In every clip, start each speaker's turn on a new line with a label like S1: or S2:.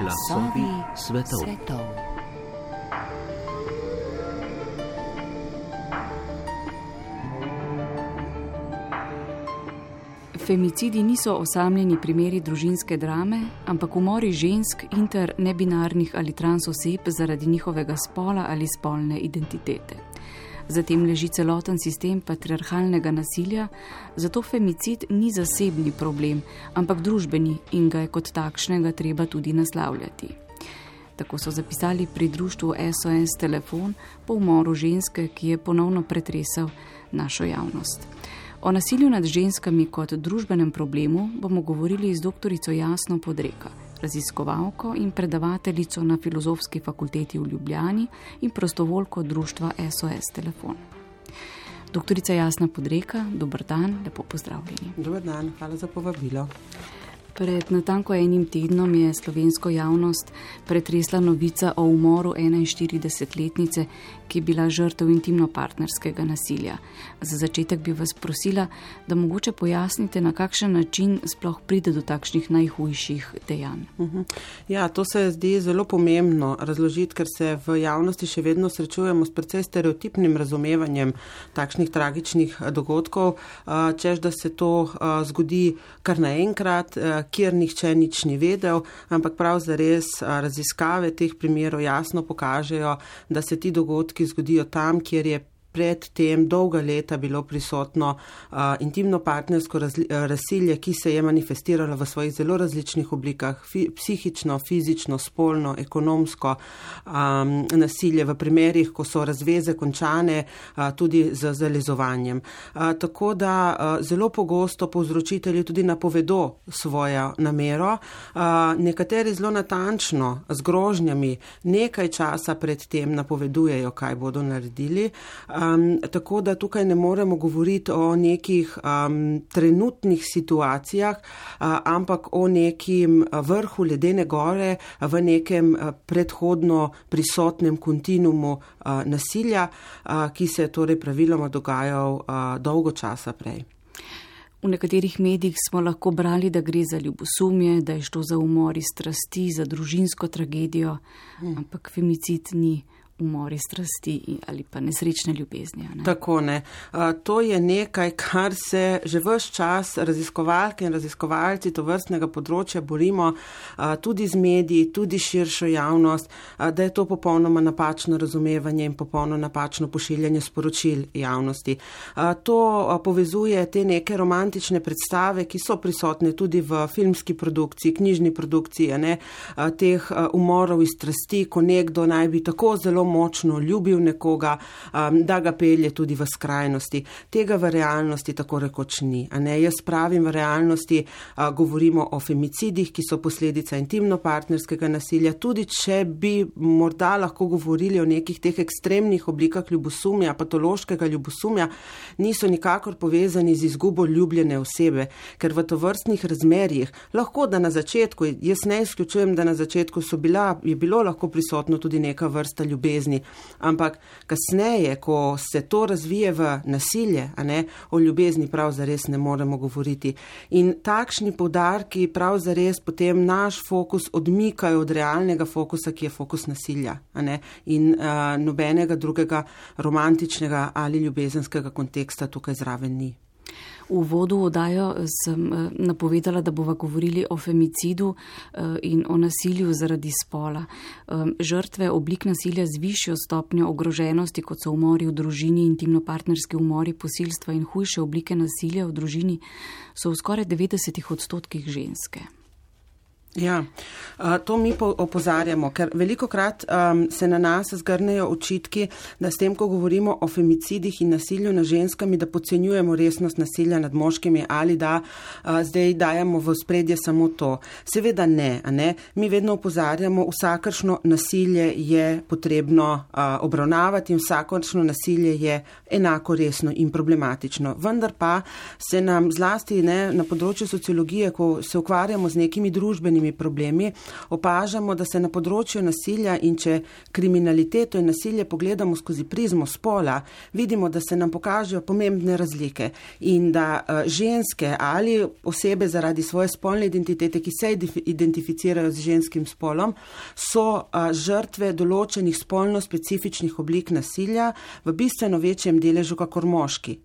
S1: Glasovi svetov. svetov. Femicidi niso osamljeni primeri družinske drame, ampak umori žensk, inter, nebinarnih ali trans oseb zaradi njihovega spola ali spolne identitete. Zatem leži celoten sistem patriarhalnega nasilja, zato femicid ni zasebni problem, ampak družbeni in ga je kot takšnega treba tudi naslavljati. Tako so zapisali pri društvu SOS Telefon po umoru ženske, ki je ponovno pretresal našo javnost. O nasilju nad ženskami kot družbenem problemu bomo govorili z dr. Jasno Podreka, raziskovalko in predavateljico na Filozofski fakulteti v Ljubljani in prostovoljko društva SOS Telefon. Doktorica Jasna Podreka, dober dan, lepo pozdravljeni.
S2: Dober dan, hvala za povabilo.
S1: Pred natanko enim tednom je slovensko javnost pretresla novica o umoru 41-letnice, ki je bila žrtev intimno-partnerskega nasilja. Za začetek bi vas prosila, da mogoče pojasnite, na kakšen način sploh pride do takšnih najhujših dejanj.
S2: Mhm. Ja, to se zdi zelo pomembno razložiti, ker se v javnosti še vedno srečujemo s precej stereotipnim razumevanjem takšnih tragičnih dogodkov, čež da se to zgodi kar naenkrat kjer nihče nič ni vedel, ampak prav zares raziskave teh primerov jasno pokažejo, da se ti dogodki zgodijo tam, kjer je predtem dolga leta bilo prisotno uh, intimno partnersko razsilje, ki se je manifestiralo v svojih zelo različnih oblikah, fi, psihično, fizično, spolno, ekonomsko um, nasilje v primerih, ko so razveze končane uh, tudi z zalezovanjem. Uh, tako da uh, zelo pogosto povzročitelji tudi napovedo svojo namero, uh, nekateri zelo natančno z grožnjami nekaj časa predtem napovedujejo, kaj bodo naredili. Uh, Um, tako da tukaj ne moremo govoriti o nekih um, trenutnih situacijah, uh, ampak o nekim vrhu ledene gore v nekem predhodno prisotnem kontinuumu uh, nasilja, uh, ki se je torej praviloma dogajal uh, dolgo časa prej.
S1: V nekaterih medijih smo lahko brali, da gre za ljubosumje, da je šlo za umor iz strasti, za družinsko tragedijo, hmm. ampak femicid ni umori strasti ali pa nesrečne ljubezni.
S2: Ne? Tako ne. To je nekaj, kar se že vse čas raziskovalke in raziskovalci to vrstnega področja borimo, tudi z mediji, tudi širšo javnost, da je to popolnoma napačno razumevanje in popolno napačno pošiljanje sporočil javnosti. To povezuje te neke romantične predstave, ki so prisotne tudi v filmski produkciji, knjižni produkciji, ne? teh umorov iz strasti, ko nekdo naj bi tako zelo močno ljubil nekoga, um, da ga pelje tudi v skrajnosti. Tega v realnosti tako rekoč ni. Jaz pravim, v realnosti uh, govorimo o femicidih, ki so posledica intimno-partnerskega nasilja. Tudi če bi morda lahko govorili o nekih teh ekstremnih oblikah ljubosumja, patološkega ljubosumja, niso nikakor povezani z izgubo ljubljene osebe, ker v to vrstnih razmerjih lahko da na začetku, jaz ne izključujem, da na začetku bila, je bilo lahko prisotno tudi neka vrsta ljubezni ljubezni. Ampak kasneje, ko se to razvije v nasilje, ne, o ljubezni prav zares ne moremo govoriti. In takšni podarki prav zares potem naš fokus odmikajo od realnega fokusa, ki je fokus nasilja. In uh, nobenega drugega romantičnega ali ljubezenskega konteksta tukaj zraven ni.
S1: V vodu odajo sem eh, napovedala, da bova govorili o femicidu eh, in o nasilju zaradi spola. Žrtve oblik nasilja z višjo stopnjo ogroženosti, kot so umori v družini, intimno-partnerski umori, posilstva in hujše oblike nasilja v družini, so v skoraj 90 odstotkih ženske.
S2: Ja, to mi opozarjamo, ker veliko krat um, se na nas zgrnejo očitki, da s tem, ko govorimo o femicidih in nasilju nad ženskami, da podcenjujemo resnost nasilja nad moškimi ali da uh, zdaj dajemo v spredje samo to. Seveda ne, ne. Mi vedno opozarjamo, vsakršno nasilje je potrebno uh, obravnavati in vsakršno nasilje je enako resno in problematično. Vendar pa se nam zlasti ne, na področju sociologije, ko se ukvarjamo z nekimi družbenimi ženskimi problemi, opažamo, da se na področju nasilja in če kriminaliteto in nasilje pogledamo skozi prizmo spola, vidimo, da se nam pokažejo pomembne razlike in da uh, ženske ali osebe zaradi svoje spolne identitete, ki se identificirajo z ženskim spolom, so uh, žrtve določenih spolno specifičnih oblik nasilja v bistveno večjem deležu kakor moški.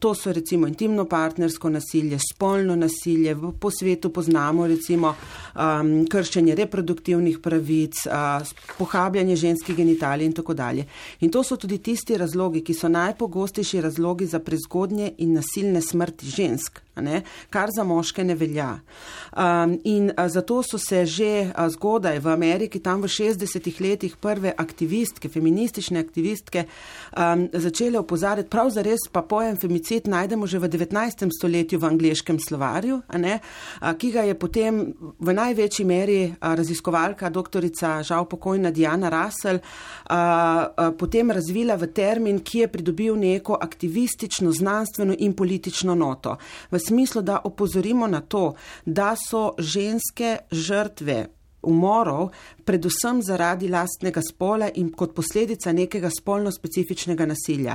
S2: To so recimo intimno partnersko nasilje, spolno nasilje, po svetu poznamo recimo um, kršenje reproduktivnih pravic, uh, pohabljanje ženskih genitalij in tako dalje. In to so tudi tisti razlogi, ki so najpogostejši razlogi za prezgodnje in nasilne smrti žensk ne, kar za moške ne velja. Um, in zato so se že zgodaj v Ameriki, tam v 60-ih letih, prve aktivistke, feministične aktivistke, um, začele opozarjati, prav zares pa pojem femicid najdemo že v 19. stoletju v angliškem slovarju, ne, ki ga je potem v največji meri raziskovalka doktorica, žal pokojna Diana Russell, a, a, potem razvila v termin, ki je pridobil neko aktivistično, znanstveno in politično noto. Smislu, da opozorimo na to, da so ženske žrtve umorov predvsem zaradi lastnega spola in kot posledica nekega spolno specifičnega nasilja.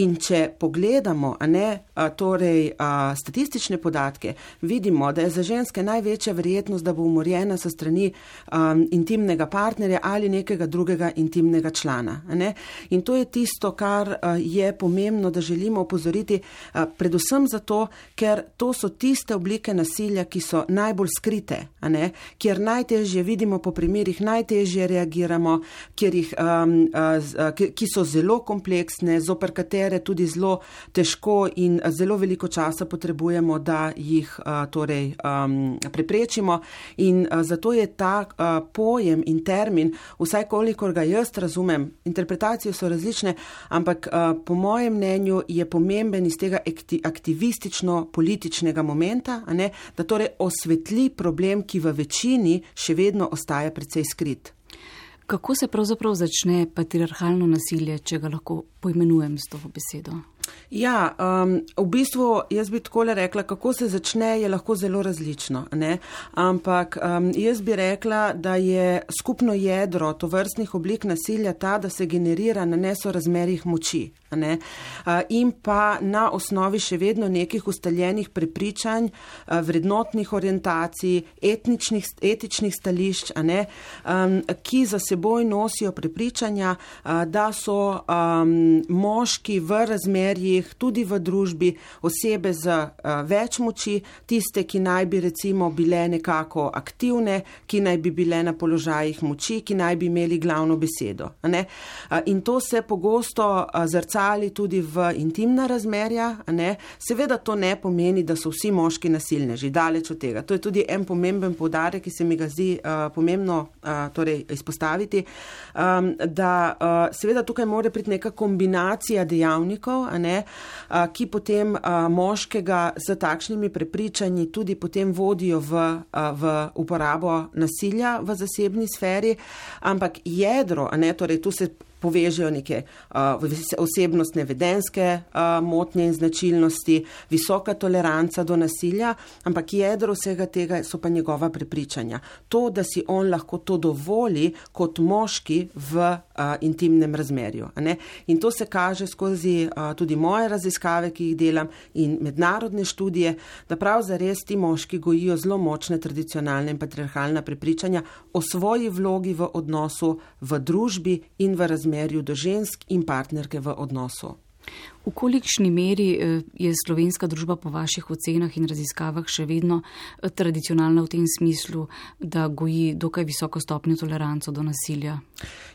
S2: In če pogledamo ne, a, torej, a, statistične podatke, vidimo, da je za ženske največja verjetnost, da bo umorjena sa strani a, intimnega partnerja ali nekega drugega intimnega člana. Ne. In to je tisto, kar a, je pomembno, da želimo opozoriti, a, predvsem zato, ker to so tiste oblike nasilja, ki so najbolj skrite, ne, kjer najtežje vidimo po primerih najtežje najtežje reagiramo, jih, um, uh, ki so zelo kompleksne, zoper katere tudi zelo težko in zelo veliko časa potrebujemo, da jih uh, torej, um, preprečimo. In uh, zato je ta uh, pojem in termin, vsaj kolikor ga jaz razumem, interpretacije so različne, ampak uh, po mojem mnenju je pomemben iz tega aktivistično-političnega momenta, ne, da torej osvetli problem, ki v večini še vedno ostaja precej skrit skrit.
S1: Kako se pravzaprav začne patriarhalno nasilje, če ga lahko poimenujem s to besedo?
S2: Ja, um, v bistvu jaz bi tako rekla, kako se začne, je lahko zelo različno. Ne? Ampak um, jaz bi rekla, da je skupno jedro to vrstnih oblik nasilja ta, da se generira na nesorazmerjih moči. Ne? In pa na osnovi še vedno nekih ustaljenih prepričanj, vrednotnih orientacij, etničnih, etičnih stališč, um, ki za seboj nosijo prepričanja, da so moški v razmerjih, tudi v družbi, osebe z več moči, tiste, ki naj bi recimo bile nekako aktivne, ki naj bi bile na položajih moči, ki naj bi imeli glavno besedo. Uh, in to se pogosto uh, zrcali tudi v intimna razmerja. Seveda to ne pomeni, da so vsi moški nasilneži, daleč od tega. To je tudi en pomemben podarek, ki se mi ga zdi uh, pomembno uh, torej izpostaviti, um, da uh, seveda tukaj mora priti neka kombinacija dejavnikov, ne, ki potem moškega z takšnimi prepričanji tudi potem vodijo v, v uporabo nasilja v zasebni sferi, ampak jedro, ne, torej tu se povežejo neke uh, osebnostne vedenske uh, motnje in značilnosti, visoka toleranca do nasilja, ampak jedro vsega tega so pa njegova prepričanja. To, da si on lahko to dovoli kot moški v uh, intimnem razmerju. In to se kaže skozi uh, tudi moje raziskave, ki jih delam in mednarodne študije, da prav zares ti moški gojijo zelo močne tradicionalne in patriarhalne prepričanja o svoji vlogi v odnosu v družbi in v razmerju razmerju do žensk in partnerke v odnosu.
S1: V kolikšni meri eh, je slovenska družba po vaših ocenah in raziskavah še vedno eh, tradicionalna v tem smislu, da goji dokaj visoko stopnjo toleranco do nasilja?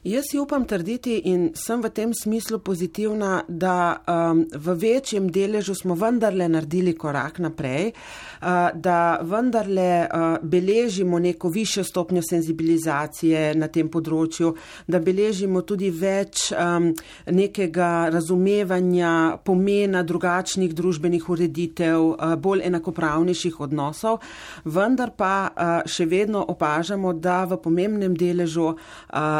S2: Jaz si upam trditi in sem v tem smislu pozitivna, da um, v večjem deležu smo vendarle naredili korak naprej, uh, da vendarle uh, beležimo neko višjo stopnjo senzibilizacije na tem področju, da beležimo tudi več um, nekega razumevanja, razumevanja pomena drugačnih družbenih ureditev, bolj enakopravnejših odnosov, vendar pa še vedno opažamo, da v pomembnem deležu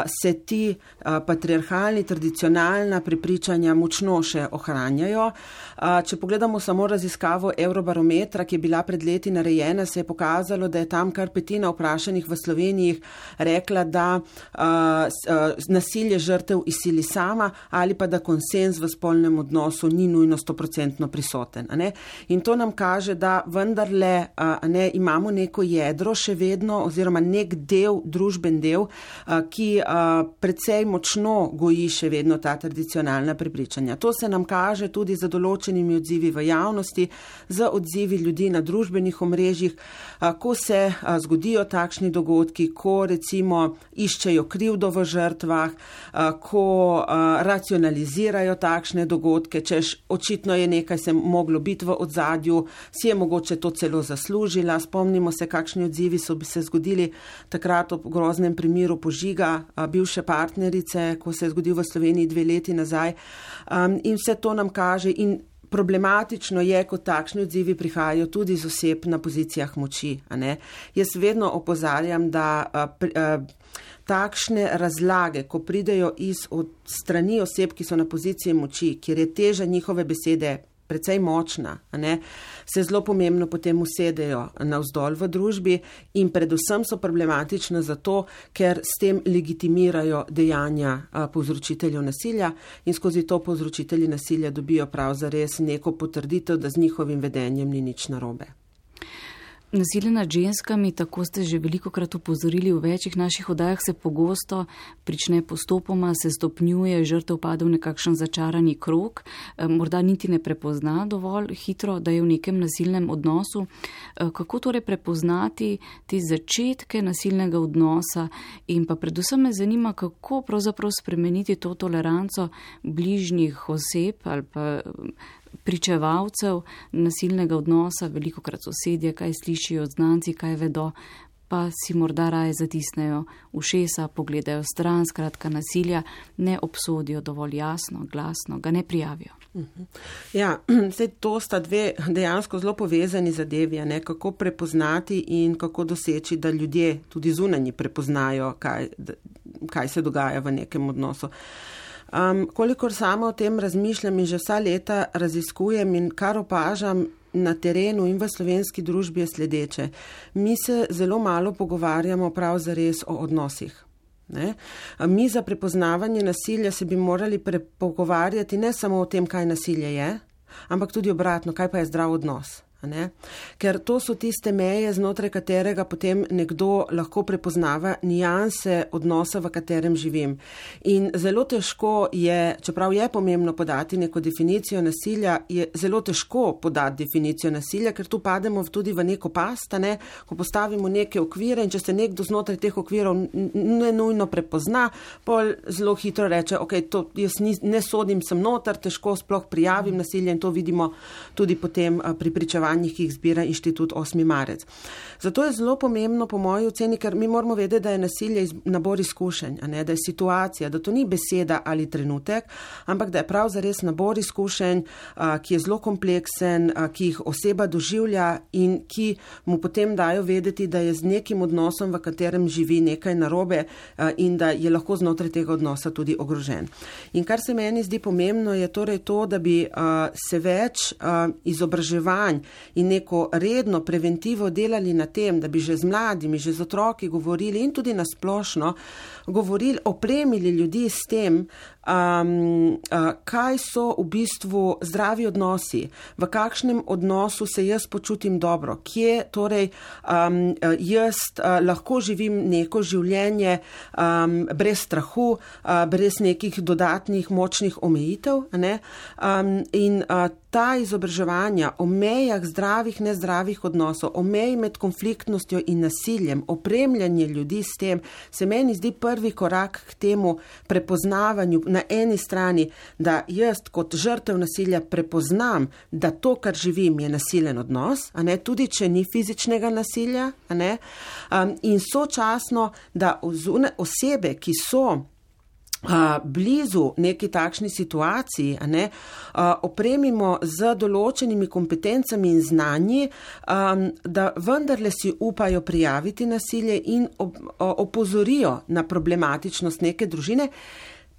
S2: se ti patriarhalni, tradicionalna prepričanja močno še ohranjajo. Če pogledamo samo raziskavo Eurobarometra, ki je bila pred leti narejena, se je pokazalo, da je tam kar petina vprašanih v Sloveniji rekla, da nasilje žrtev izsili sama ali pa da konsens v spolnem odnosu ni nujno stoprocentno prisoten. In to nam kaže, da vendarle ne, imamo neko jedro še vedno oziroma nek del, družben del, ki precej močno goji še vedno ta tradicionalna prepričanja. To se nam kaže tudi za določenimi odzivi v javnosti, za odzivi ljudi na družbenih omrežjih, ko se zgodijo takšni dogodki, ko recimo iščejo krivdo v žrtvah, ko racionalizirajo takšne dogodke, češ očitno je nekaj se moglo biti v odzadju, si je mogoče to celo zaslužila. Spomnimo se, kakšni odzivi so bi se zgodili takrat ob groznem primeru požiga bivše partnerice, ko se je zgodil v Sloveniji dve leti nazaj. In vse to nam kaže in problematično je, ko takšni odzivi prihajajo tudi iz oseb na pozicijah moči. Jaz vedno opozarjam, da takšne razlage, ko pridejo iz od strani oseb, ki so na poziciji moči, kjer je teža njihove besede precej močna, se zelo pomembno potem usedejo navzdol v družbi in predvsem so problematične zato, ker s tem legitimirajo dejanja povzročiteljev nasilja in skozi to povzročitelji nasilja dobijo prav zares neko potrditev, da z njihovim vedenjem ni nič narobe.
S1: Nasilje nad ženskami, tako ste že veliko krat upozorili v večjih naših odajah, se pogosto prične postopoma, se stopnjuje, žrtev pade v nekakšen začarani krok, eh, morda niti ne prepozna dovolj hitro, da je v nekem nasilnem odnosu. Eh, kako torej prepoznati te začetke nasilnega odnosa in pa predvsem me zanima, kako pravzaprav spremeniti to toleranco bližnjih oseb ali pa pričevalcev nasilnega odnosa, veliko krat sosedje, kaj slišijo znanci, kaj vedo, pa si morda raje zatisnejo ušesa, pogledajo stran, skratka nasilja, ne obsodijo dovolj jasno, glasno, ga ne prijavijo.
S2: Mhm. Ja, vse to sta dve dejansko zelo povezani zadevi, ne, kako prepoznati in kako doseči, da ljudje tudi zunanji prepoznajo, kaj, kaj se dogaja v nekem odnosu. Um, kolikor samo o tem razmišljam in že vsa leta raziskujem in kar opažam na terenu in v slovenski družbi je sledeče. Mi se zelo malo pogovarjamo prav zares o odnosih. Ne? Mi za prepoznavanje nasilja se bi morali pogovarjati ne samo o tem, kaj nasilje je, ampak tudi obratno, kaj pa je zdrav odnos. Ker to so tiste meje, znotraj katerega potem nekdo lahko prepoznava nijanse odnosa, v katerem živim. In zelo težko je, čeprav je pomembno podati neko definicijo nasilja, je zelo težko podati definicijo nasilja, ker tu pademo tudi v neko pasta, ne? ko postavimo neke okvire in če se nekdo znotraj teh okvirov ne nujno prepozna, pol zelo hitro reče, ok, to jaz ni, ne sodim sem noter, težko sploh prijavim nasilje in to vidimo tudi potem pri pričevanju stanjih, ki jih zbira inštitut 8. marec. Zato je zelo pomembno, po moji oceni, ker mi moramo vedeti, da je nasilje nabor izkušenj, ne, da je situacija, da to ni beseda ali trenutek, ampak da je prav zares nabor izkušenj, a, ki je zelo kompleksen, a, ki jih oseba doživlja in ki mu potem dajo vedeti, da je z nekim odnosom, v katerem živi nekaj narobe a, in da je lahko znotraj tega odnosa tudi ogrožen. In kar se meni zdi pomembno, je torej to, da bi a, se več a, izobraževanj in neko redno preventivo delali na tem, da bi že z mladimi, že z otroki govorili in tudi nasplošno govorili, opremili ljudi s tem, um, uh, kaj so v bistvu zdravi odnosi, v kakšnem odnosu se jaz počutim dobro, kje torej um, jaz uh, lahko živim neko življenje um, brez strahu, uh, brez nekih dodatnih močnih omejitev. Um, in uh, ta izobraževanja o mejah zdravih, nezdravih odnosov, o meji med konfliktnostjo in nasiljem, opremljanje ljudi s tem, se meni zdi prvi korak k temu prepoznavanju na eni strani, da jaz kot žrtev nasilja prepoznam, da to, kar živim, je nasilen odnos, ne, tudi če ni fizičnega nasilja, ne, um, in sočasno, da osebe, ki so blizu neki takšni situaciji, ne, opremimo z določenimi kompetencami in znanji, da vendarle si upajo prijaviti nasilje in opozorijo na problematičnost neke družine.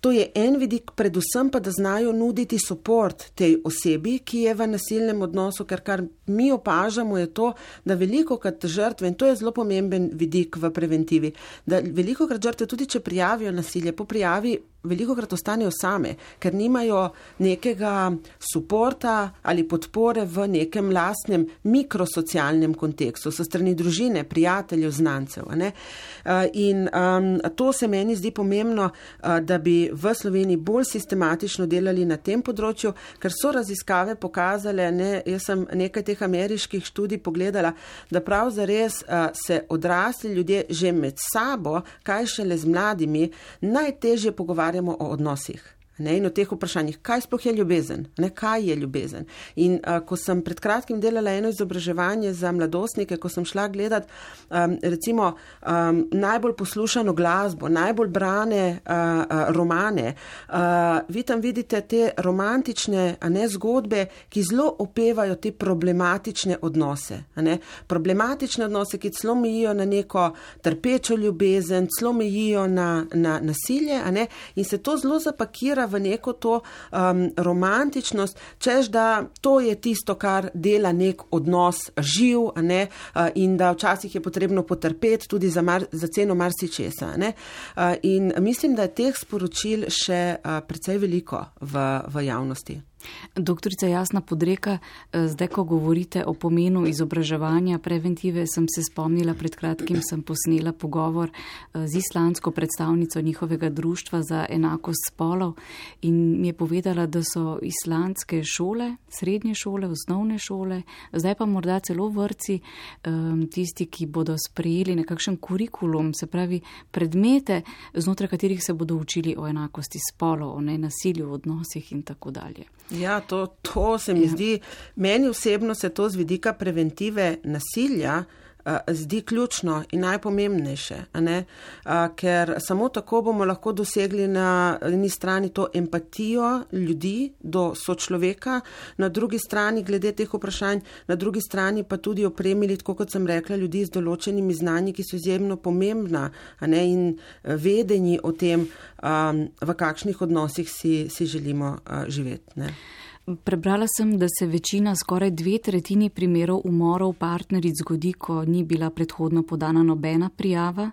S2: To je en vidik, predvsem pa, da znajo nuditi podporo tej osebi, ki je v nasilnem odnosu, ker kar mi opažamo je to, da veliko krat žrtve, in to je zelo pomemben vidik v preventivi, da veliko krat žrtve, tudi če prijavijo nasilje, po prijavi veliko krat ostanejo same, ker nimajo nekega suporta ali podpore v nekem lastnem mikrosocialnem kontekstu, so strani družine, prijateljev, znancev. Eh, in um, to se meni zdi pomembno, uh, da bi v Sloveniji bolj sistematično delali na tem področju, ker so raziskave pokazale, ne, jaz sem nekaj teh ameriških študij pogledala, da prav zares uh, se odrasli ljudje že med sabo, kaj šele z mladimi, najtežje pogovarjajo pogovarjamo o odnosih. Ne, in o teh vprašanjih, kaj sploh je ljubezen, ne, kaj je ljubezen. In uh, ko sem pred kratkim delala eno izobraževanje za mladostnike, ko sem šla gledat um, recimo um, najbolj poslušano glasbo, najbolj brane uh, romane, uh, vi tam vidite te romantične ne, zgodbe, ki zelo opevajo te problematične odnose. Ne, problematične odnose, ki celo mejijo na neko trpečo ljubezen, celo mejijo na, na nasilje ne, in se to zelo zapakira v neko to um, romantičnost, čež da to je tisto, kar dela nek odnos živ ne, uh, in da včasih je potrebno potrpeti tudi za, mar, za ceno marsičesa. Uh, in mislim, da je teh sporočil še uh, precej veliko v, v javnosti.
S1: Doktorica Jasna Podreka, eh, zdaj, ko govorite o pomenu izobraževanja preventive, sem se spomnila, pred kratkim sem posnela pogovor eh, z islandsko predstavnico njihovega društva za enakost spolov in mi je povedala, da so islandske šole, srednje šole, osnovne šole, zdaj pa morda celo vrci, eh, tisti, ki bodo sprejeli nekakšen kurikulum, se pravi predmete, znotraj katerih se bodo učili o enakosti spolov, o nenasilju v odnosih in tako dalje.
S2: Ja, to, to se mi ja. zdi, meni osebno se to z vidika preventive nasilja uh, zdi ključno in najpomembnejše, uh, ker samo tako bomo lahko dosegli na eni strani to empatijo ljudi do sočloveka, na drugi strani glede teh vprašanj, na drugi strani pa tudi opremili, tako kot sem rekla, ljudi z določenimi znanji, ki so izjemno pomembna ne, in eh, vedenji o tem, um, v kakšnih odnosih si, si želimo živeti. Ne.
S1: Prebrala sem, da se večina, skoraj dve tretjini primerov umorov partneric zgodi, ko ni bila predhodno podana nobena prijava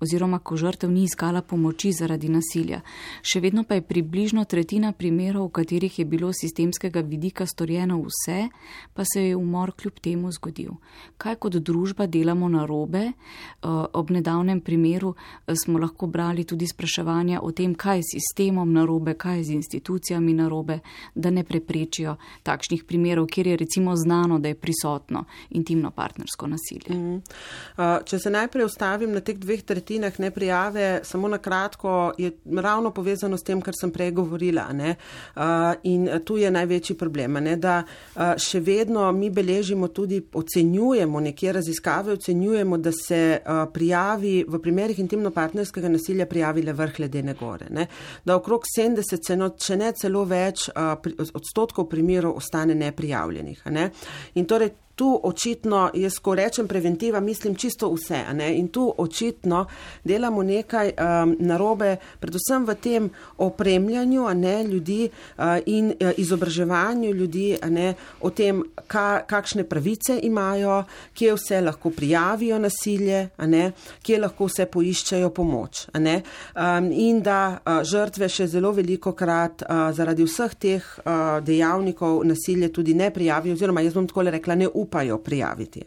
S1: oziroma ko žrtev ni iskala pomoči zaradi nasilja. Še vedno pa je približno tretjina primerov, v katerih je bilo sistemskega vidika storjeno vse, pa se je umor kljub temu zgodil. Kaj kot družba delamo na robe? Eh, ob nedavnem primeru eh, smo lahko brali tudi spraševanja o tem, kaj je sistemom na robe, kaj je z institucijami na robe, da ne preprečujemo preprečijo takšnih primerov, kjer je recimo znano, da je prisotno intimno partnersko nasilje. Mm
S2: -hmm. Če se najprej ustavim na teh dveh tretjinah neprijave, samo na kratko je ravno povezano s tem, kar sem prej govorila. Ne? In tu je največji problem, ne? da še vedno mi beležimo tudi, ocenjujemo nekje raziskave, ocenjujemo, da se prijavi v primerih intimno partnerskega nasilja prijavile vrh ledene gore. Ne? Da okrog 70, če ne celo več odstotkov, odstotkov primerov ostane neprijavljenih. Ne? In torej tu očitno, jaz ko rečem preventiva, mislim čisto vse. Ne? In tu očitno delamo nekaj um, narobe, predvsem v tem opremljanju ne, ljudi uh, in uh, izobraževanju ljudi ne, o tem, ka, kakšne pravice imajo, kje vse lahko prijavijo nasilje, ne, kje lahko vse poiščejo pomoč. Um, in da uh, žrtve še zelo veliko krat uh, zaradi vseh teh uh, dejavnikov nasilje tudi ne prijavijo, oziroma jaz bom tako rekla, ne upajo upajo prijaviti.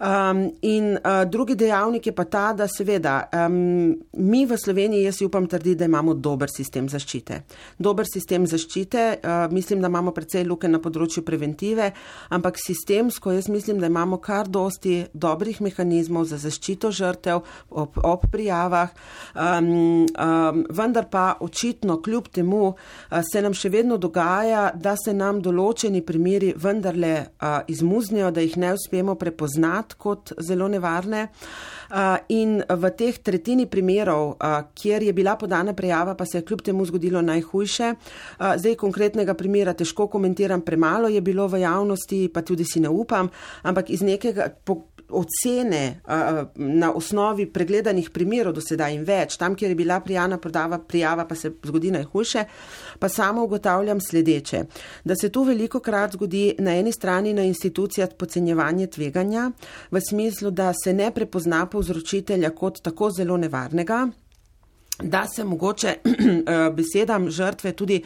S2: Um, in uh, drugi dejavnik je pa ta, da seveda um, mi v Sloveniji, jaz upam trditi, da imamo dober sistem zaščite. Dober sistem zaščite, uh, mislim, da imamo precej luke na področju preventive, ampak sistemsko jaz mislim, da imamo kar dosti dobrih mehanizmov za zaščito žrtev ob, ob prijavah, um, um, vendar pa očitno kljub temu uh, se nam še vedno dogaja, da se nam določeni primeri vendarle uh, izmuznijo, da jih ne uspemo prepoznati kot zelo nevarne. In v teh tretjini primerov, kjer je bila podana prijava, pa se je kljub temu zgodilo najhujše. Zdaj konkretnega primera težko komentiram, premalo je bilo v javnosti, pa tudi si ne upam, ampak iz nekega ocene na osnovi pregledanih primerov do sedaj in več, tam, kjer je bila prijana prodava, prijava pa se zgodi najhujše, pa samo ugotavljam sledeče, da se tu veliko krat zgodi na eni strani na institucijah podcenjevanje tveganja, v smislu, da se ne prepozna povzročitelja kot tako zelo nevarnega, da se mogoče eh, besedam žrtve tudi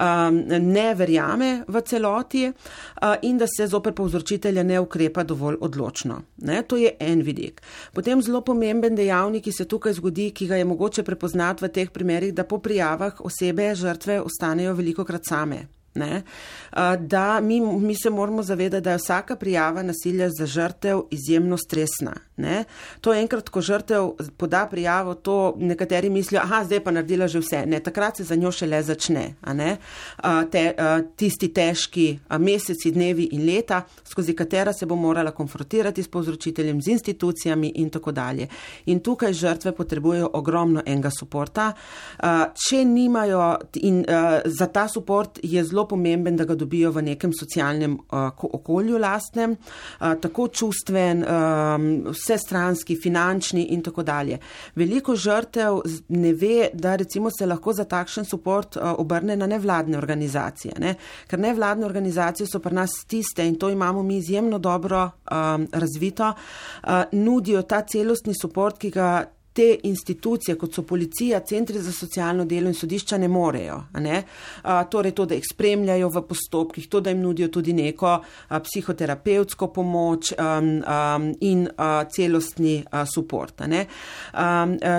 S2: um, ne verjame v celoti uh, in da se zoper povzročitelja ne ukrepa dovolj odločno. Ne, to je en vidik. Potem zelo pomemben dejavnik, ki se tukaj zgodi, ki ga je mogoče prepoznati v teh primerih, da po prijavah osebe žrtve ostanejo veliko krat same. Ne? Da mi, mi se moramo zavedati, da je vsaka prijava nasilja za žrtev izjemno stresna. Ne? To enkrat, ko žrtev poda prijavo, to nekateri mislijo, aha, zdaj pa naredila že vse. Ne, takrat se za njo šele začne. Te, tisti težki meseci, dnevi in leta, skozi katera se bo morala konfrontirati s povzročiteljem, z institucijami in tako dalje. In tukaj žrtve potrebujejo ogromno enega suporta. Če nimajo in za ta suport je zelo zelo pomemben, da ga dobijo v nekem socialnem uh, okolju lastnem, uh, tako čustven, um, vsestranski, finančni in tako dalje. Veliko žrtev ne ve, da recimo se lahko za takšen suport uh, obrne na nevladne organizacije, ne? ker nevladne organizacije so pri nas tiste in to imamo mi izjemno dobro um, razvito, uh, nudijo ta celostni suport, ki ga te institucije, kot so policija, centri za socialno delo in sodišča, ne morejo. Ne? A, torej, to, da jih spremljajo v postopkih, to, da jim nudijo tudi neko a, psihoterapevtsko pomoč a, a, in a, celostni podpor.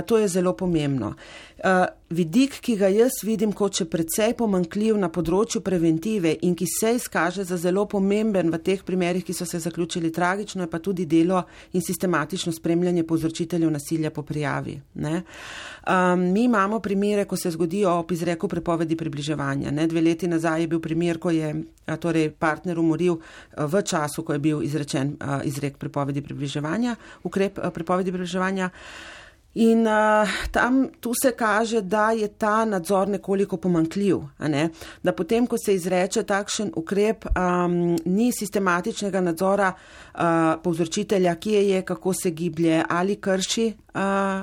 S2: To je zelo pomembno. Uh, vidik, ki ga jaz vidim kot še precej pomankljiv na področju preventive in ki se izkaže za zelo pomemben v teh primerih, ki so se zaključili tragično, je pa tudi delo in sistematično spremljanje povzročiteljev nasilja po prijavi. Um, mi imamo primere, ko se zgodijo ob izreku prepovedi približevanja. Ne? Dve leti nazaj je bil primer, ko je torej partner umoril v času, ko je bil izrečen uh, izrek prepovedi približevanja, ukrep uh, prepovedi približevanja. In uh, tam tu se kaže, da je ta nadzor nekoliko pomankljiv. Ne? Da potem, ko se izreče takšen ukrep, um, ni sistematičnega nadzora uh, povzročitelja, kje je, kako se giblje ali krši uh,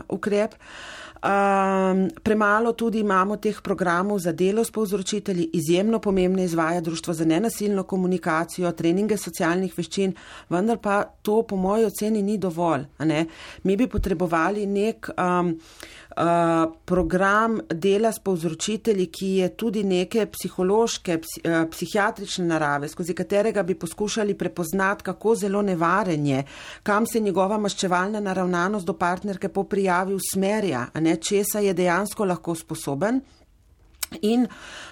S2: ukrep. Uh, Um, premalo tudi imamo teh programov za delo s povzročitelji, izjemno pomembne izvaja Društvo za nenasilno komunikacijo, treninge socialnih veščin, vendar pa to po moji oceni ni dovolj. Mi bi potrebovali nek um, program dela s povzročitelji, ki je tudi neke psihološke, psi, uh, psihiatrične narave, skozi katerega bi poskušali prepoznati, kako zelo nevaren je, kam se njegova maščevalna naravnanost do partnerke po prijavi usmerja, ne česa je dejansko lahko sposoben. In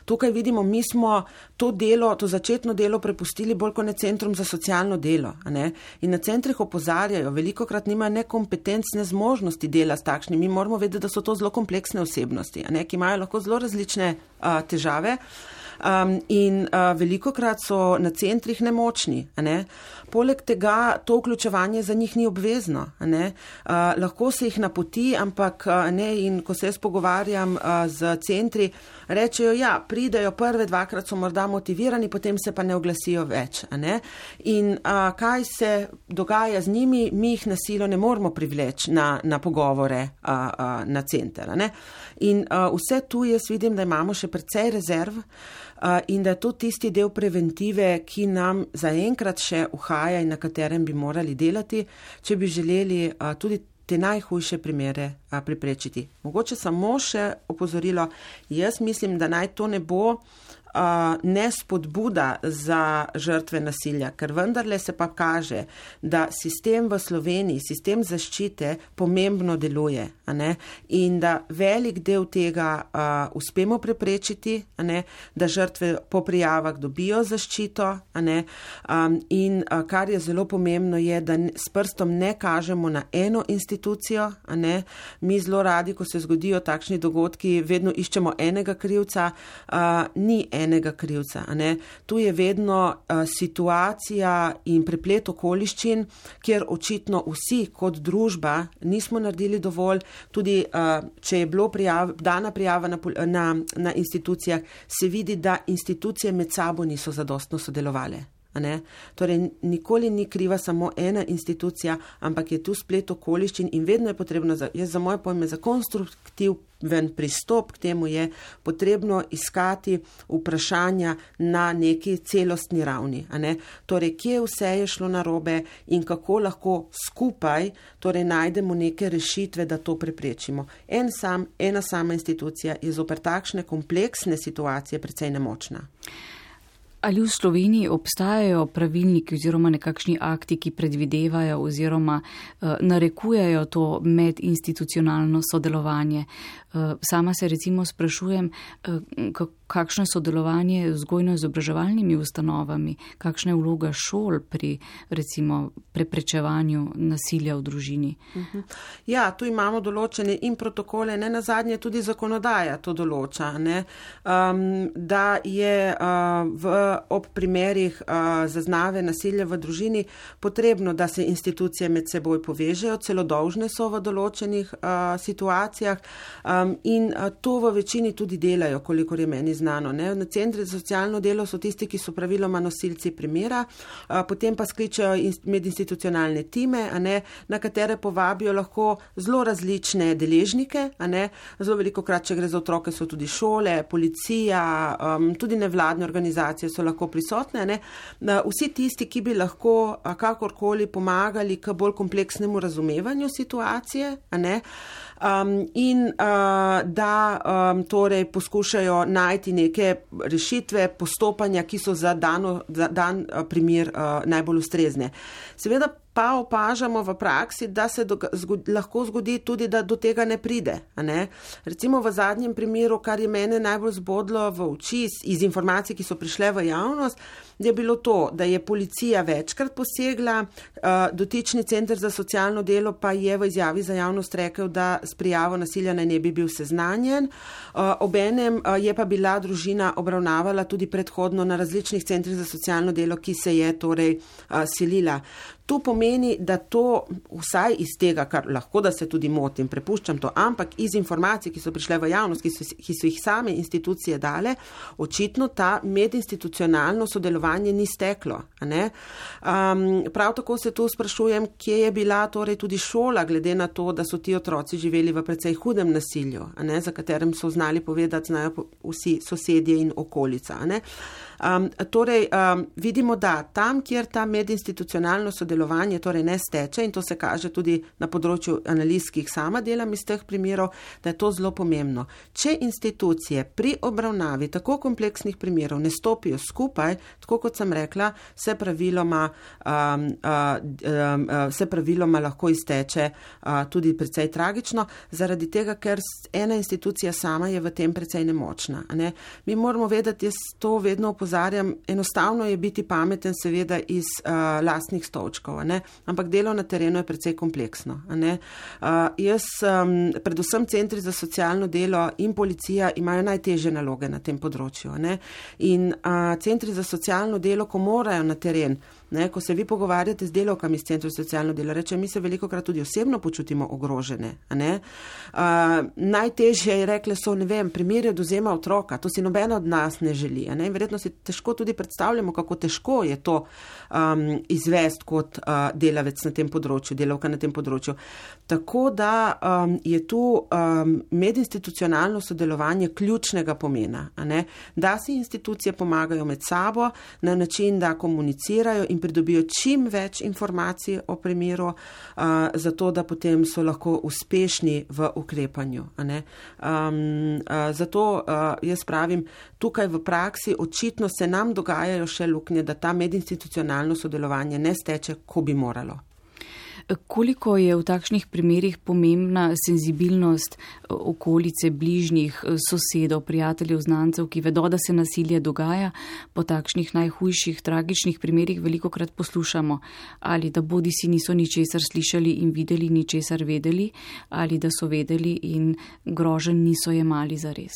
S2: tukaj vidimo, mi smo to delo, to začetno delo prepustili bolj kot ne centrom za socialno delo. In na centrih opozarjajo, veliko krat nima nekompetencne zmožnosti dela s takšnimi. Mi moramo vedeti, da so to zelo kompleksne osebnosti, ki imajo lahko zelo različne a, težave. Um, in uh, veliko krat so na centrih nemočni. Ne? Poleg tega to vključevanje za njih ni obvezno. Uh, lahko se jih napoti, ampak uh, ne. In ko se jaz pogovarjam uh, z centri, rečejo, ja, pridejo prve dvakrat, so morda motivirani, potem se pa ne oglasijo več. Ne? In uh, kaj se dogaja z njimi, mi jih na silo ne moramo privleči na, na pogovore uh, uh, na center. In uh, vse tu jaz vidim, da imamo še precej rezerv in da je to tisti del preventive, ki nam zaenkrat še uhaja in na katerem bi morali delati, če bi želeli tudi te najhujše primere preprečiti. Mogoče samo še opozorilo, jaz mislim, da naj to ne bo ne spodbuda za žrtve nasilja, ker vendarle se pa kaže, da sistem v Sloveniji, sistem zaščite pomembno deluje in da velik del tega uh, uspemo preprečiti, da žrtve po prijavah dobijo zaščito um, in uh, kar je zelo pomembno je, da s prstom ne kažemo na eno institucijo, mi zelo radi, ko se zgodijo takšni dogodki, vedno iščemo enega krivca, uh, ni enega enega krivca. Tu je vedno uh, situacija in preplet okoliščin, kjer očitno vsi kot družba nismo naredili dovolj. Tudi uh, če je bilo prijav, dana prijava na, na, na institucijah, se vidi, da institucije med sabo niso zadostno sodelovali. Torej, nikoli ni kriva samo ena institucija, ampak je tu splet okoliščin in vedno je potrebno, za, jaz za moje pojme, za konstruktiven pristop k temu je potrebno iskati vprašanja na neki celostni ravni. Torej, kje vse je šlo narobe in kako lahko skupaj torej, najdemo neke rešitve, da to preprečimo. En sam, ena sama institucija je zoper takšne kompleksne situacije precej nemočna.
S1: Ali v Sloveniji obstajajo pravilniki oziroma nekakšni akti, ki predvidevajo oziroma uh, narekujejo to medinstitucionalno sodelovanje? Uh, sama se recimo sprašujem, uh, kakšno je sodelovanje z gojno-izobraževalnimi ustanovami, kakšna je vloga šol pri recimo preprečevanju nasilja v družini.
S2: Mhm. Ja, tu imamo določene in protokole, ne na zadnje tudi zakonodaja to določa, um, da je uh, v, ob primerih uh, zaznave nasilja v družini potrebno, da se institucije med seboj povežejo, celo dolžne so v določenih uh, situacijah um, in uh, to v večini tudi delajo, kolikor je meni znano. Ne? Na centri za socialno delo so tisti, ki so praviloma nosilci primera, potem pa skličajo medinstitucionalne time, na katere povabijo lahko zelo različne deležnike. Zelo veliko krat, če gre za otroke, so tudi šole, policija, um, tudi nevladne organizacije so lahko prisotne. Ne? Vsi tisti, ki bi lahko kakorkoli pomagali k bolj kompleksnemu razumevanju situacije um, in uh, da um, torej poskušajo najti neke rešitve postopanja, ki so za, dano, za dan uh, primer uh, najbolj ustrezne. Seveda pa opažamo v praksi, da se do, zgodi, lahko zgodi tudi, da do tega ne pride. Ne? Recimo v zadnjem primeru, kar je mene najbolj zbodlo v oči iz, informacij, ki so prišle v javnost, je bilo to, da je policija večkrat posegla, uh, dotični center za socialno delo pa je v izjavi za javnost rekel, da s prijavo nasilja naj ne bi bil seznanjen. Uh, obenem uh, je pa bila družina obravnavala tudi predhodno na različnih centrih za socialno delo, ki se je torej uh, selila. To pomeni, da to vsaj iz tega, kar lahko da se tudi motim, prepuščam to, ampak iz informacij, ki so prišle v javnost, ki so, ki so jih same institucije dale, očitno ta medinstitucionalno sodelovanje ni steklo. Um, prav tako se tu sprašujem, kje je bila torej tudi šola, glede na to, da so ti otroci živeli v precej hudem nasilju, za katerem so znali povedati, znajo vsi sosedje in okolica. Um, torej, um, vidimo, da tam, kjer ta medinstitucionalno sodelovanje torej ne steče in to se kaže tudi na področju analiz, ki jih sama delam iz teh primerov, da je to zelo pomembno. Če institucije pri obravnavi tako kompleksnih primerov ne stopijo skupaj, tako kot sem rekla, se praviloma, um, um, uh, se praviloma lahko izteče uh, tudi precej tragično, zaradi tega, ker ena institucija sama je v tem precej nemočna. Ne? Mi moramo vedeti, jaz to vedno opozorjam, opozarjam, enostavno je biti pameten, seveda iz uh, lastnih stolčkov, ampak delo na terenu je precej kompleksno. Uh, jaz, um, predvsem centri za socialno delo in policija imajo najteže naloge na tem področju. In uh, centri za socialno delo, ko morajo na teren, Ne, ko se vi pogovarjate z delovkami iz centrov socialno delo, reče, mi se veliko krat tudi osebno počutimo ogrožene. Uh, najtežje je rekle so, ne vem, primeri oduzema otroka, to si nobena od nas ne želi. Ne? Verjetno si težko tudi predstavljamo, kako težko je to um, izvest kot uh, delavec na tem področju, delovka na tem področju. Tako da um, je tu um, medinstitucionalno sodelovanje ključnega pomena, da si institucije pomagajo med sabo na način, da komunicirajo in pridobijo čim več informacij o primeru, uh, zato da potem so lahko uspešni v ukrepanju. Um, uh, zato uh, jaz pravim, tukaj v praksi očitno se nam dogajajo še luknje, da ta medinstitucionalno sodelovanje ne steče, ko bi moralo.
S1: Koliko je v takšnih primerjih pomembna senzibilnost eh, okolice, bližnjih, eh, sosedov, prijateljev, znancev, ki vedo, da se nasilje dogaja, po takšnih najhujših, tragičnih primerjih veliko krat poslušamo, ali da bodi si niso ničesar slišali in videli, ničesar vedeli, ali da so vedeli in grožen niso jemali za res.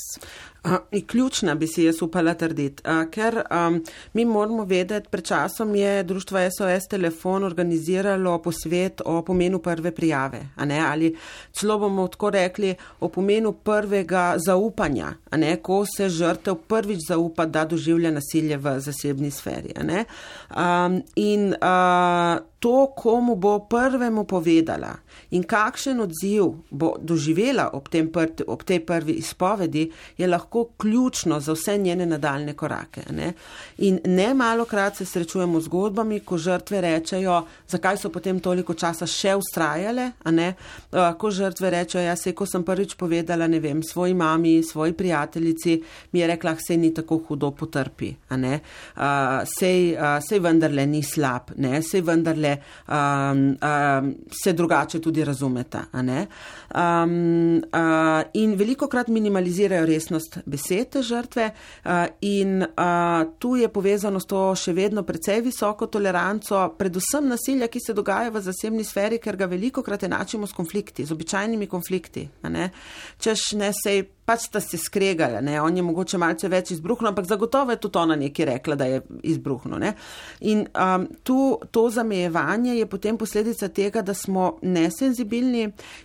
S2: Uh, ključna bi si jaz upala trditi, uh, ker um, mi moramo vedeti, pred časom je društvo SOS telefon organiziralo posvet o pomenu prve prijave, ali celo bomo tako rekli o pomenu prvega zaupanja, ko se žrtev prvič zaupa, da doživlja nasilje v zasebni sferi. Um, in uh, to, komu bo prvemu povedala in kakšen odziv bo doživela ob, pr ob tej prvi izpovedi, je lahko ključno za vse njene nadaljne korake. Ne? In ne malo krat se srečujemo z zgodbami, ko žrtve rečejo, zakaj so potem toliko časa še ustrajale, ko žrtve rečejo, ja, sej, ko sem prvič povedala, ne vem, svoji mami, svoji prijateljici, mi je rekla, sej ni tako hudo potrpi, sej, sej vendarle ni slab, ne? sej vendarle um, um, se drugače tudi razumeta. Um, uh, in veliko krat minimalizirajo resnost besede žrtve uh, in uh, tu je povezano s to še vedno precej visoko toleranco, predvsem nasilja, ki se dogaja v zasebni sferi, ker ga veliko krat enačimo s konflikti, z običajnimi konflikti. Češ ne sej pač sta se skregala, ne? on je mogoče malce več izbruhnil, ampak zagotovo je tudi ona nekaj rekla, da je izbruhnil. Ne? In um, tu, to zamejevanje je potem posledica tega, da smo nesenzibilni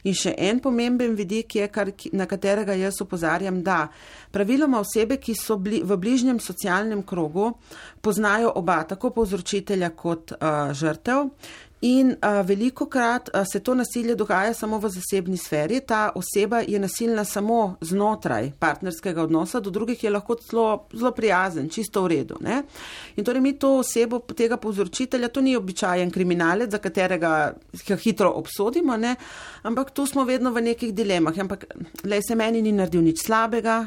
S2: in še en pomemben vidik je, kar, na katerega jaz opozarjam, da praviloma osebe, ki so bli, v bližnjem socialnem krogu, poznajo oba, tako povzročitelja kot uh, žrtev. In uh, veliko krat uh, se to nasilje dogaja samo v zasebni sferi. Ta oseba je nasilna samo znotraj partnerskega odnosa, do drugih je lahko zelo, zelo prijazen, čisto v redu. Ne? In torej mi to osebo, tega povzročitelja, to ni običajen kriminalec, za katerega hitro obsodimo, ne? ampak tu smo vedno v nekih dilemah. Ampak le se meni ni naredil nič slabega,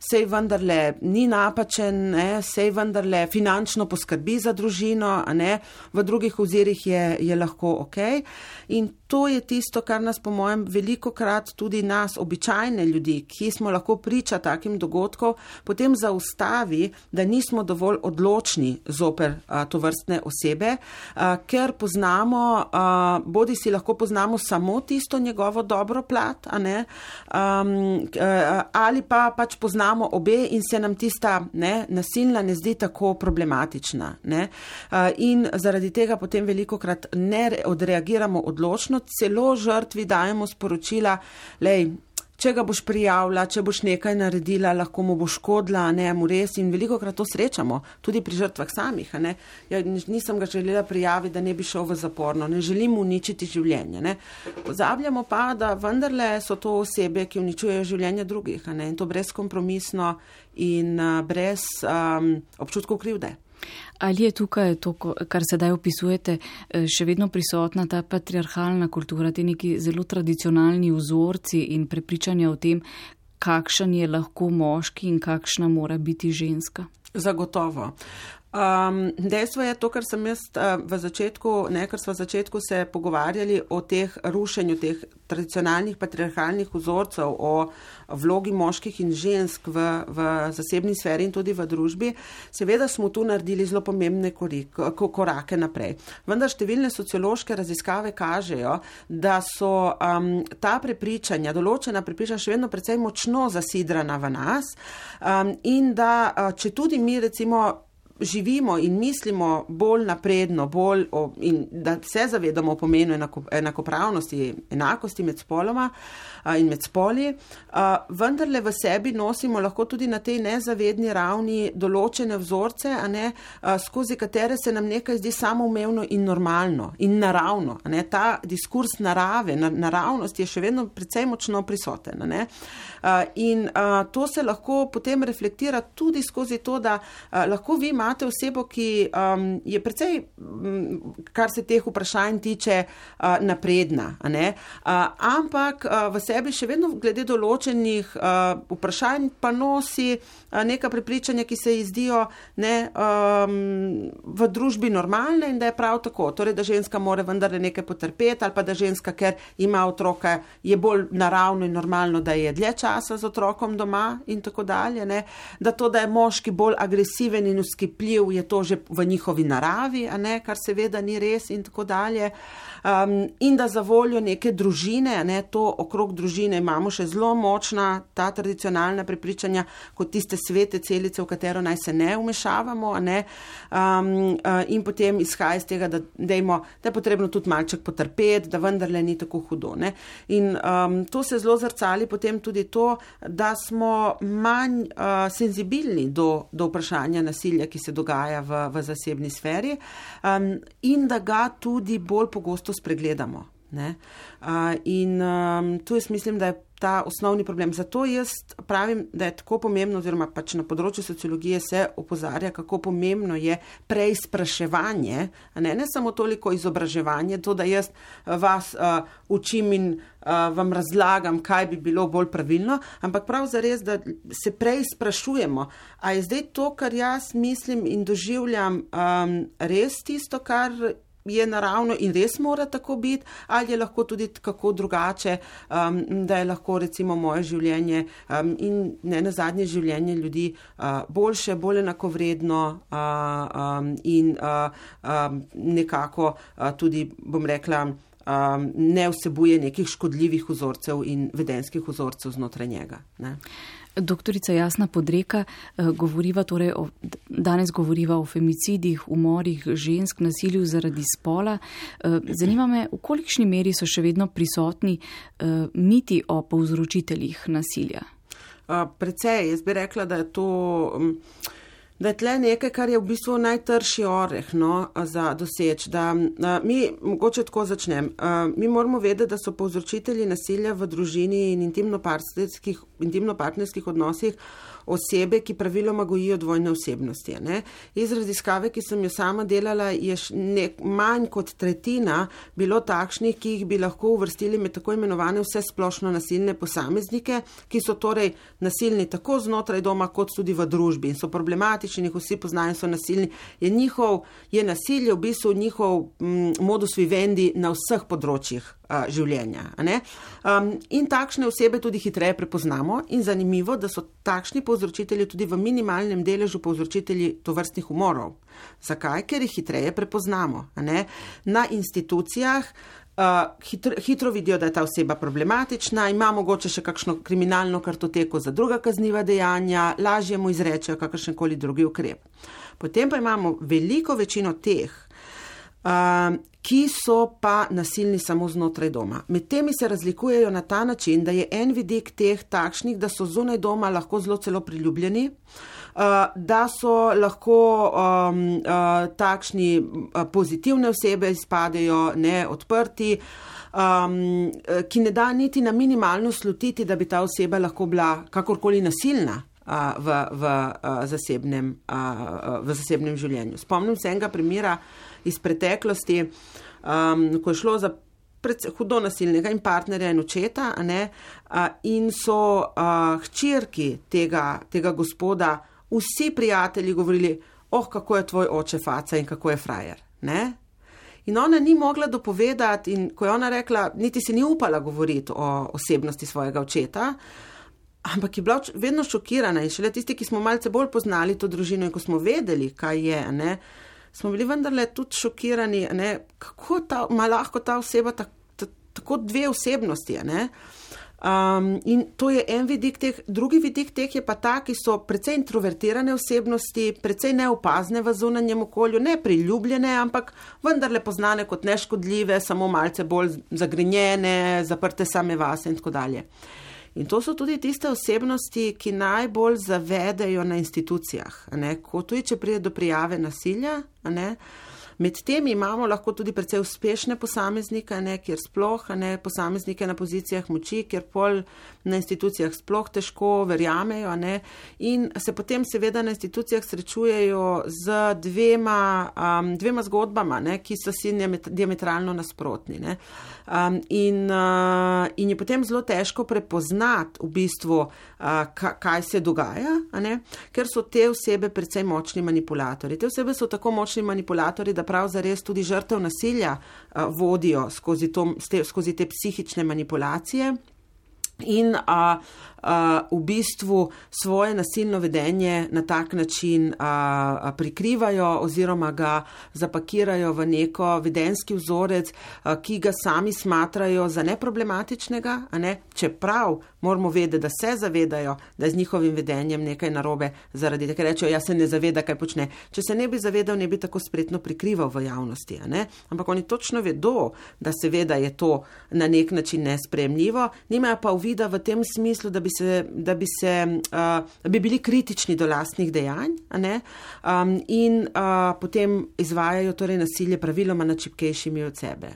S2: sej vendarle ni napačen, ne? sej vendarle finančno poskrbi za družino, v drugih ozirih je je lahko ok. In to je tisto, kar nas, po mojem, veliko krat tudi nas, običajne ljudi, ki smo lahko priča takim dogodkom, potem zaustavi, da nismo dovolj odločni zoper a, to vrstne osebe, a, ker poznamo, a, bodi si lahko poznamo samo tisto njegovo dobro plat, a ne, a, a, ali pa pač poznamo obe in se nam tista ne, nasilna ne zdi tako problematična. Ne, a, in zaradi tega potem veliko krat ne odreagiramo odločno, celo žrtvi dajemo sporočila, lej, če ga boš prijavila, če boš nekaj naredila, lahko mu bo škodila, ne mu res in veliko krat to srečamo, tudi pri žrtvah samih. Ja, nisem ga želela prijaviti, da ne bi šel v zaporno, ne želim uničiti življenje. Ne. Pozabljamo pa, da vendarle so to osebe, ki uničujejo življenje drugih in to brezkompromisno in brez um, občutkov krivde.
S1: Ali je tukaj to, kar sedaj opisujete, eh, še vedno prisotna ta patriarhalna kultura, ti neki zelo tradicionalni vzorci in prepričanja o tem, kakšen je lahko moški in kakšna mora biti ženska?
S2: Zagotovo. Um, dejstvo je to, kar sem jaz uh, v začetku, ne, kar smo v začetku se pogovarjali o teh rušenju teh tradicionalnih patriarhalnih vzorcev, o vlogi moških in žensk v, v zasebni sferi in tudi v družbi. Seveda smo tu naredili zelo pomembne korik, korake naprej. Vendar številne sociološke raziskave kažejo, da so um, ta prepričanja, določena prepričanja še vedno precej močno zasidrana v nas um, in da če tudi mi recimo živimo in mislimo bolj napredno, bolj o, in da se zavedamo o pomenu enakopravnosti, enakosti med spoloma a, in med spoli, a, vendarle v sebi nosimo lahko tudi na tej nezavedni ravni določene vzorce, ne, a, skozi katere se nam nekaj zdi samoumevno in normalno in naravno. Ne, ta diskurs narave, na, naravnosti je še vedno precej močno prisoten. Ne, a, in a, to se lahko potem reflektira tudi skozi to, da a, lahko vi imate imate osebo, ki um, je precej, um, kar se teh vprašanj tiče, uh, napredna, uh, ampak uh, v sebi še vedno glede določenih uh, vprašanj pa nosi uh, neka prepričanja, ki se ji zdijo ne, um, v družbi normalne in da je prav tako. Torej, da ženska more vendarle nekaj potrpeti ali pa da ženska, ker ima otroka, je bolj naravno in normalno, da je dlje časa z otrokom doma in tako dalje. Ne, da to, da je moški bolj agresiven in uskip pliv je to že v njihovi naravi, ne, kar seveda ni res in tako dalje. Um, in da za voljo neke družine, ne, to okrog družine imamo še zelo močna ta tradicionalna prepričanja, kot tiste svete celice, v katero naj se ne umešavamo. Ne, um, uh, in potem izhaja iz tega, da, dejmo, da je potrebno tudi malček potrpeti, da vendarle ni tako hudo. Ne. In um, to se zelo zrcali potem tudi to, da smo manj uh, senzibilni do, do vprašanja nasilja, ki se dogaja v, v zasebni sferi um, in da ga tudi bolj pogosto spregledamo. Uh, in um, tu jaz mislim, da je ta osnovni problem. Zato jaz pravim, da je tako pomembno, oziroma pač na področju sociologije se opozarja, kako pomembno je preizpraševanje, ne, ne samo toliko izobraževanje, to, da jaz vas uh, učim in uh, vam razlagam, kaj bi bilo bolj pravilno, ampak prav zares, da se preizprašujemo, a je zdaj to, kar jaz mislim in doživljam, um, res tisto, kar je naravno in res mora tako biti, ali je lahko tudi kako drugače, um, da je lahko recimo moje življenje um, in ne na zadnje življenje ljudi uh, boljše, bolj enakovredno uh, um, in uh, um, nekako uh, tudi, bom rekla, um, ne vsebuje nekih škodljivih vzorcev in vedenskih vzorcev znotraj njega. Ne.
S1: Doktorica Jasna Podreka, eh, govoriva torej o, danes govoriva o femicidih, umorih žensk, nasilju zaradi spola. Eh, zanima me, v kolikšni meri so še vedno prisotni eh, miti o povzročiteljih nasilja?
S2: Precej, jaz bi rekla, da je to. Um, da je tle nekaj, kar je v bistvu najtrši oreh no, za doseč. Da, a, mi, mogoče tako začnem, a, mi moramo vedeti, da so povzročitelji nasilja v družini in intimno-partnerskih intimno odnosih osebe, ki praviloma gojijo dvojne osebnosti. Ne? Iz raziskave, ki sem jo sama delala, je nek, manj kot tretjina bilo takšnih, ki jih bi lahko uvrstili med tako imenovane vse splošno nasilne posameznike, ki so torej nasilni tako znotraj doma, kot tudi v družbi in so problematični, jih vsi poznajo, so nasilni. Je, njihov, je nasilje v bistvu njihov m, modus vivendi na vseh področjih a, življenja. Um, in takšne osebe tudi hitreje prepoznamo in zanimivo, da so takšni povzročitelji tudi v minimalnem deležu povzročitelji tovrstnih umorov. Zakaj? Ker jih hitreje prepoznamo. Na institucijah uh, hitro, hitro vidijo, da je ta oseba problematična, ima mogoče še kakšno kriminalno kartoteko za druga kazniva dejanja, lažje mu izrečejo kakršen koli drugi ukrep. Potem pa imamo veliko večino teh, ki so pa nasilni samo znotraj doma. Med temi se razlikujejo na ta način, da je en vidik teh takšnih, da so zunaj doma lahko zelo celo priljubljeni, da so lahko um, takšni pozitivne osebe izpadejo neodprti. Um, ki ne da niti na minimalno slutiti, da bi ta oseba lahko bila kakorkoli nasilna uh, v, v, uh, zasebnem, uh, v zasebnem življenju. Spomnim se enega primera, uh, iz preteklosti, um, ko je šlo za hudo nasilnega in partnerja in očeta, ne, uh, in so uh, hčerki tega, tega gospoda, vsi prijatelji govorili, oh, kako je tvoj oče faca in kako je frajer. Ne? In ona ni mogla dopovedati, in ko je ona rekla, niti si ni upala govoriti o osebnosti svojega očeta, ampak je bila vedno šokirana in šele tisti, ki smo malce bolj poznali to družino in ko smo vedeli, kaj je, ne, smo bili vendarle tudi šokirani, ne, kako ta, ima lahko ta oseba ta, ta, tako dve osebnosti. Um, in to je en vidik teh, drugi vidik teh je pa ta, ki so precej introvertirane osebnosti, precej neopazne v zunanjem okolju, ne priljubljene, ampak vendarle poznane kot neškodljive, samo malce bolj zagrinjene, zaprte same vase in tako dalje. In to so tudi tiste osebnosti, ki najbolj zavedajo na institucijah, kot tudi, če pride do prijave nasilja. Med temi imamo lahko tudi precej uspešne posameznike, ne, kjer sploh ne posameznike na pozicijah moči, kjer pol na institucijah sploh težko verjamejo ne, in se potem seveda na institucijah srečujejo z dvema, um, dvema zgodbama, ne, ki so si diametralno nasprotni. Ne. Um, in, uh, in je potem zelo težko prepoznati v bistvu, uh, kaj se dogaja, ne, ker so te osebe precej močni manipulatori. Te osebe so tako močni manipulatori, da prav zares tudi žrtev nasilja uh, vodijo skozi, to, skozi te psihične manipulacije. in a, v bistvu svoje nasilno vedenje na tak način prikrivajo oziroma ga zapakirajo v neko vedenski vzorec, ki ga sami smatrajo za neproblematičnega, ne? čeprav moramo vedeti, da se zavedajo, da je z njihovim vedenjem nekaj narobe, zaradi tega rečejo, ja se ne zaveda, kaj počne. Če se ne bi zavedal, ne bi tako spretno prikrival v javnosti, ampak oni točno vedo, da seveda je to na nek način nespremljivo, nimajo pa uvida v tem smislu, da bi, se, da bi, se, uh, da bi bili kritični do lastnih dejanj um, in uh, potem izvajajo torej nasilje praviloma nad čipkejšimi od sebe.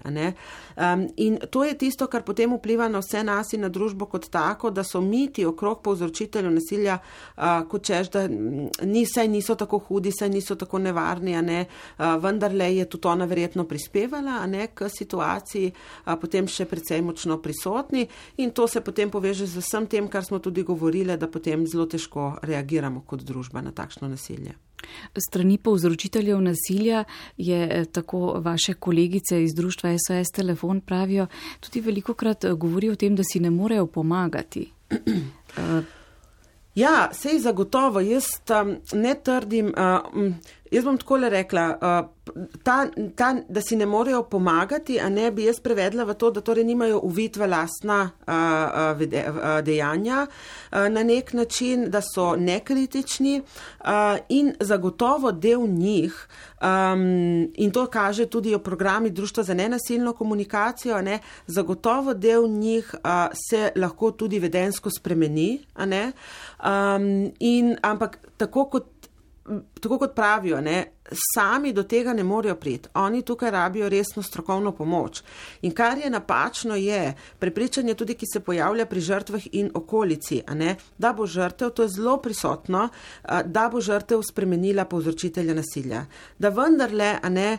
S2: Um, in to je tisto, kar potem vpliva na vse nas in na družbo kot tako, da so miti okrog povzročiteljev nasilja, uh, kot češ, da ni, saj niso tako hudi, saj niso tako nevarni, uh, vendarle je tudi ona verjetno prispevala ne, k situaciji, uh, potem še precej močno prisotni. In to se potem poveže z vsem tem, kar smo tudi govorili, da potem zelo težko reagiramo kot družba na takšno nasilje.
S1: Strani povzročiteljev nasilja je eh, tako vaše kolegice iz društva SOS Telefon pravijo, tudi veliko krat eh, govorijo o tem, da si ne morejo pomagati.
S2: Ja, sej zagotovo. Jaz um, ne trdim, uh, jaz bom tako le rekla, uh, ta, ta, da si ne morejo pomagati, a ne bi jaz prevedla v to, da torej nimajo uvid v lastna uh, uh, dejanja uh, na nek način, da so nekritični uh, in zagotovo del njih, um, in to kaže tudi o programi Društva za nenasilno komunikacijo, ne, zagotovo del njih uh, se lahko tudi vedensko spremeni. Um, in, ampak tako kot, tako kot pravijo, ne, sami do tega ne morejo priti. Oni tukaj rabijo resno strokovno pomoč. In kar je napačno, je prepričanje tudi, ki se pojavlja pri žrtvah in okolici, da bo žrtev, to je zelo prisotno, da bo žrtev spremenila povzročitelja nasilja. Da vendarle, ne,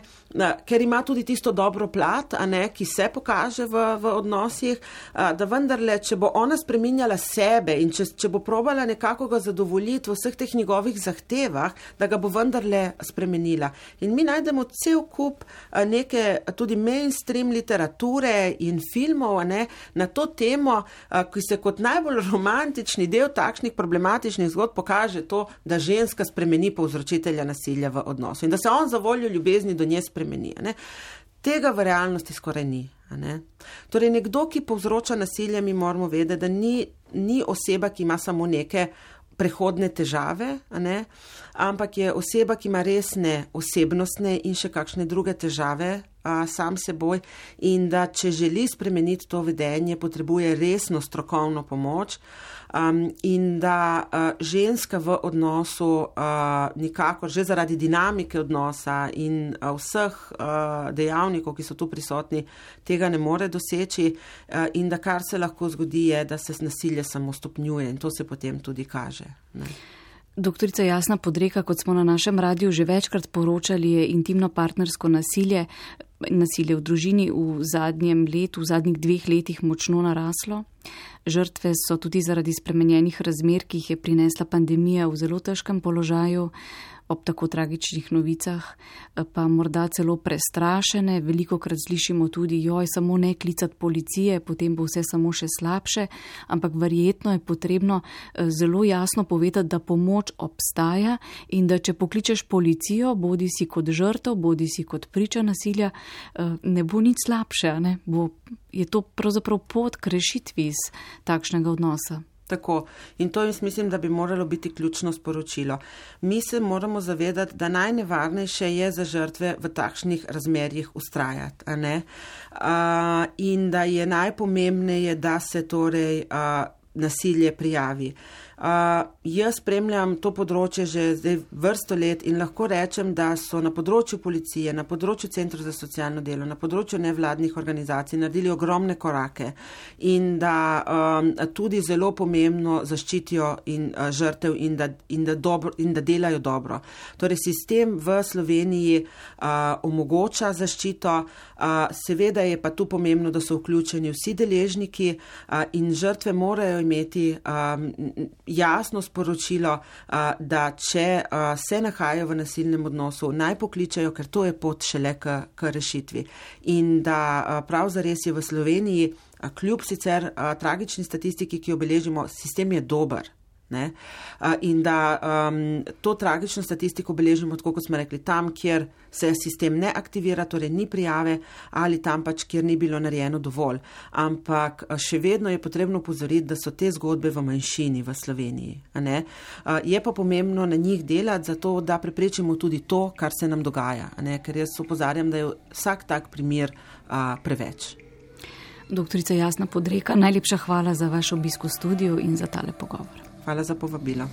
S2: ker ima tudi tisto dobro plat, ne, ki se pokaže v, v odnosih, da vendarle, če bo ona spreminjala sebe in če, če bo probala nekako ga zadovoljiti v vseh teh njegovih zahtevah, da ga bo vendarle spremenila spremenila. In mi najdemo cel kup neke tudi mainstream literature in filmov ne, na to temo, ki se kot najbolj romantični del takšnih problematičnih zgodb pokaže to, da ženska spremeni povzročitelja nasilja v odnosu in da se on za voljo ljubezni do nje spremeni. Ne. Tega v realnosti skoraj ni. Ne? Torej, nekdo, ki povzroča nasilje, mi moramo vedeti, da ni, ni oseba, ki ima samo neke prehodne težave, ampak je oseba, ki ima resne osebnostne in še kakšne druge težave a, sam seboj in da če želi spremeniti to vedenje, potrebuje resno strokovno pomoč um, in da uh, ženska v odnosu uh, nikakor že zaradi dinamike odnosa in uh, vseh uh, dejavnikov, ki so tu prisotni, tega ne more doseči uh, in da kar se lahko zgodi je, da se nasilje samo stopnjuje in to se potem tudi kaže. Ne.
S1: Doktorica Jasna Podreka, kot smo na našem radiju že večkrat poročali, je intimno partnersko nasilje, nasilje v družini v zadnjem letu, v zadnjih dveh letih močno naraslo. Žrtve so tudi zaradi spremenjenih razmer, ki jih je prinesla pandemija, v zelo težkem položaju ob tako tragičnih novicah, eh, pa morda celo prestrašene. Veliko krat slišimo tudi, joj, samo ne klicati policije, potem bo vse samo še slabše, ampak verjetno je potrebno eh, zelo jasno povedati, da pomoč obstaja in da če pokličeš policijo, bodi si kot žrtev, bodi si kot priča nasilja, eh, ne bo nič slabše, ne? Bo, je to pravzaprav pot k rešitvi iz takšnega odnosa.
S2: Tako. In to jaz mislim, da bi moralo biti ključno sporočilo. Mi se moramo zavedati, da najnevarnejše je za žrtve v takšnih razmerjih ustrajati. Uh, in da je najpomembneje, da se torej uh, nasilje prijavi. Uh, Uh, jaz spremljam to področje že zdaj vrsto let in lahko rečem, da so na področju policije, na področju centrov za socialno delo, na področju nevladnih organizacij naredili ogromne korake in da um, tudi zelo pomembno zaščitijo in, uh, žrtev in da, in, da dobro, in da delajo dobro. Torej, sistem v Sloveniji uh, omogoča zaščito, seveda je pa tu pomembno, da so vključeni vsi deležniki in žrtve morajo imeti jasno sporočilo, da če se nahajajo v nasilnem odnosu, naj pokličajo, ker to je pot šele k, k rešitvi. In da prav zares je v Sloveniji kljub sicer tragični statistiki, ki jo beležimo, sistem je dober. Ne? In da um, to tragično statistiko beležimo, tako kot smo rekli, tam, kjer se sistem ne aktivira, torej ni prijave ali tam pač, kjer ni bilo narejeno dovolj. Ampak še vedno je potrebno pozoriti, da so te zgodbe v manjšini v Sloveniji. Je pa pomembno na njih delati, zato da preprečimo tudi to, kar se nam dogaja. Ker jaz upozarjam, da je vsak tak primer a, preveč.
S1: Doktorica Jasna Podreka, najlepša hvala za vaš obisk v studiu in za tale pogovor.
S2: Hvala za povabilo.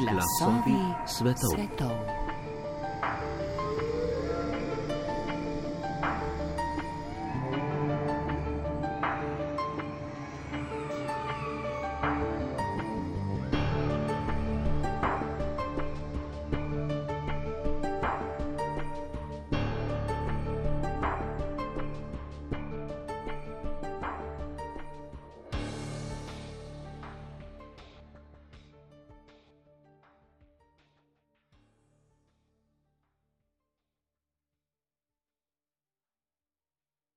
S3: Glasovi svetov. svetov.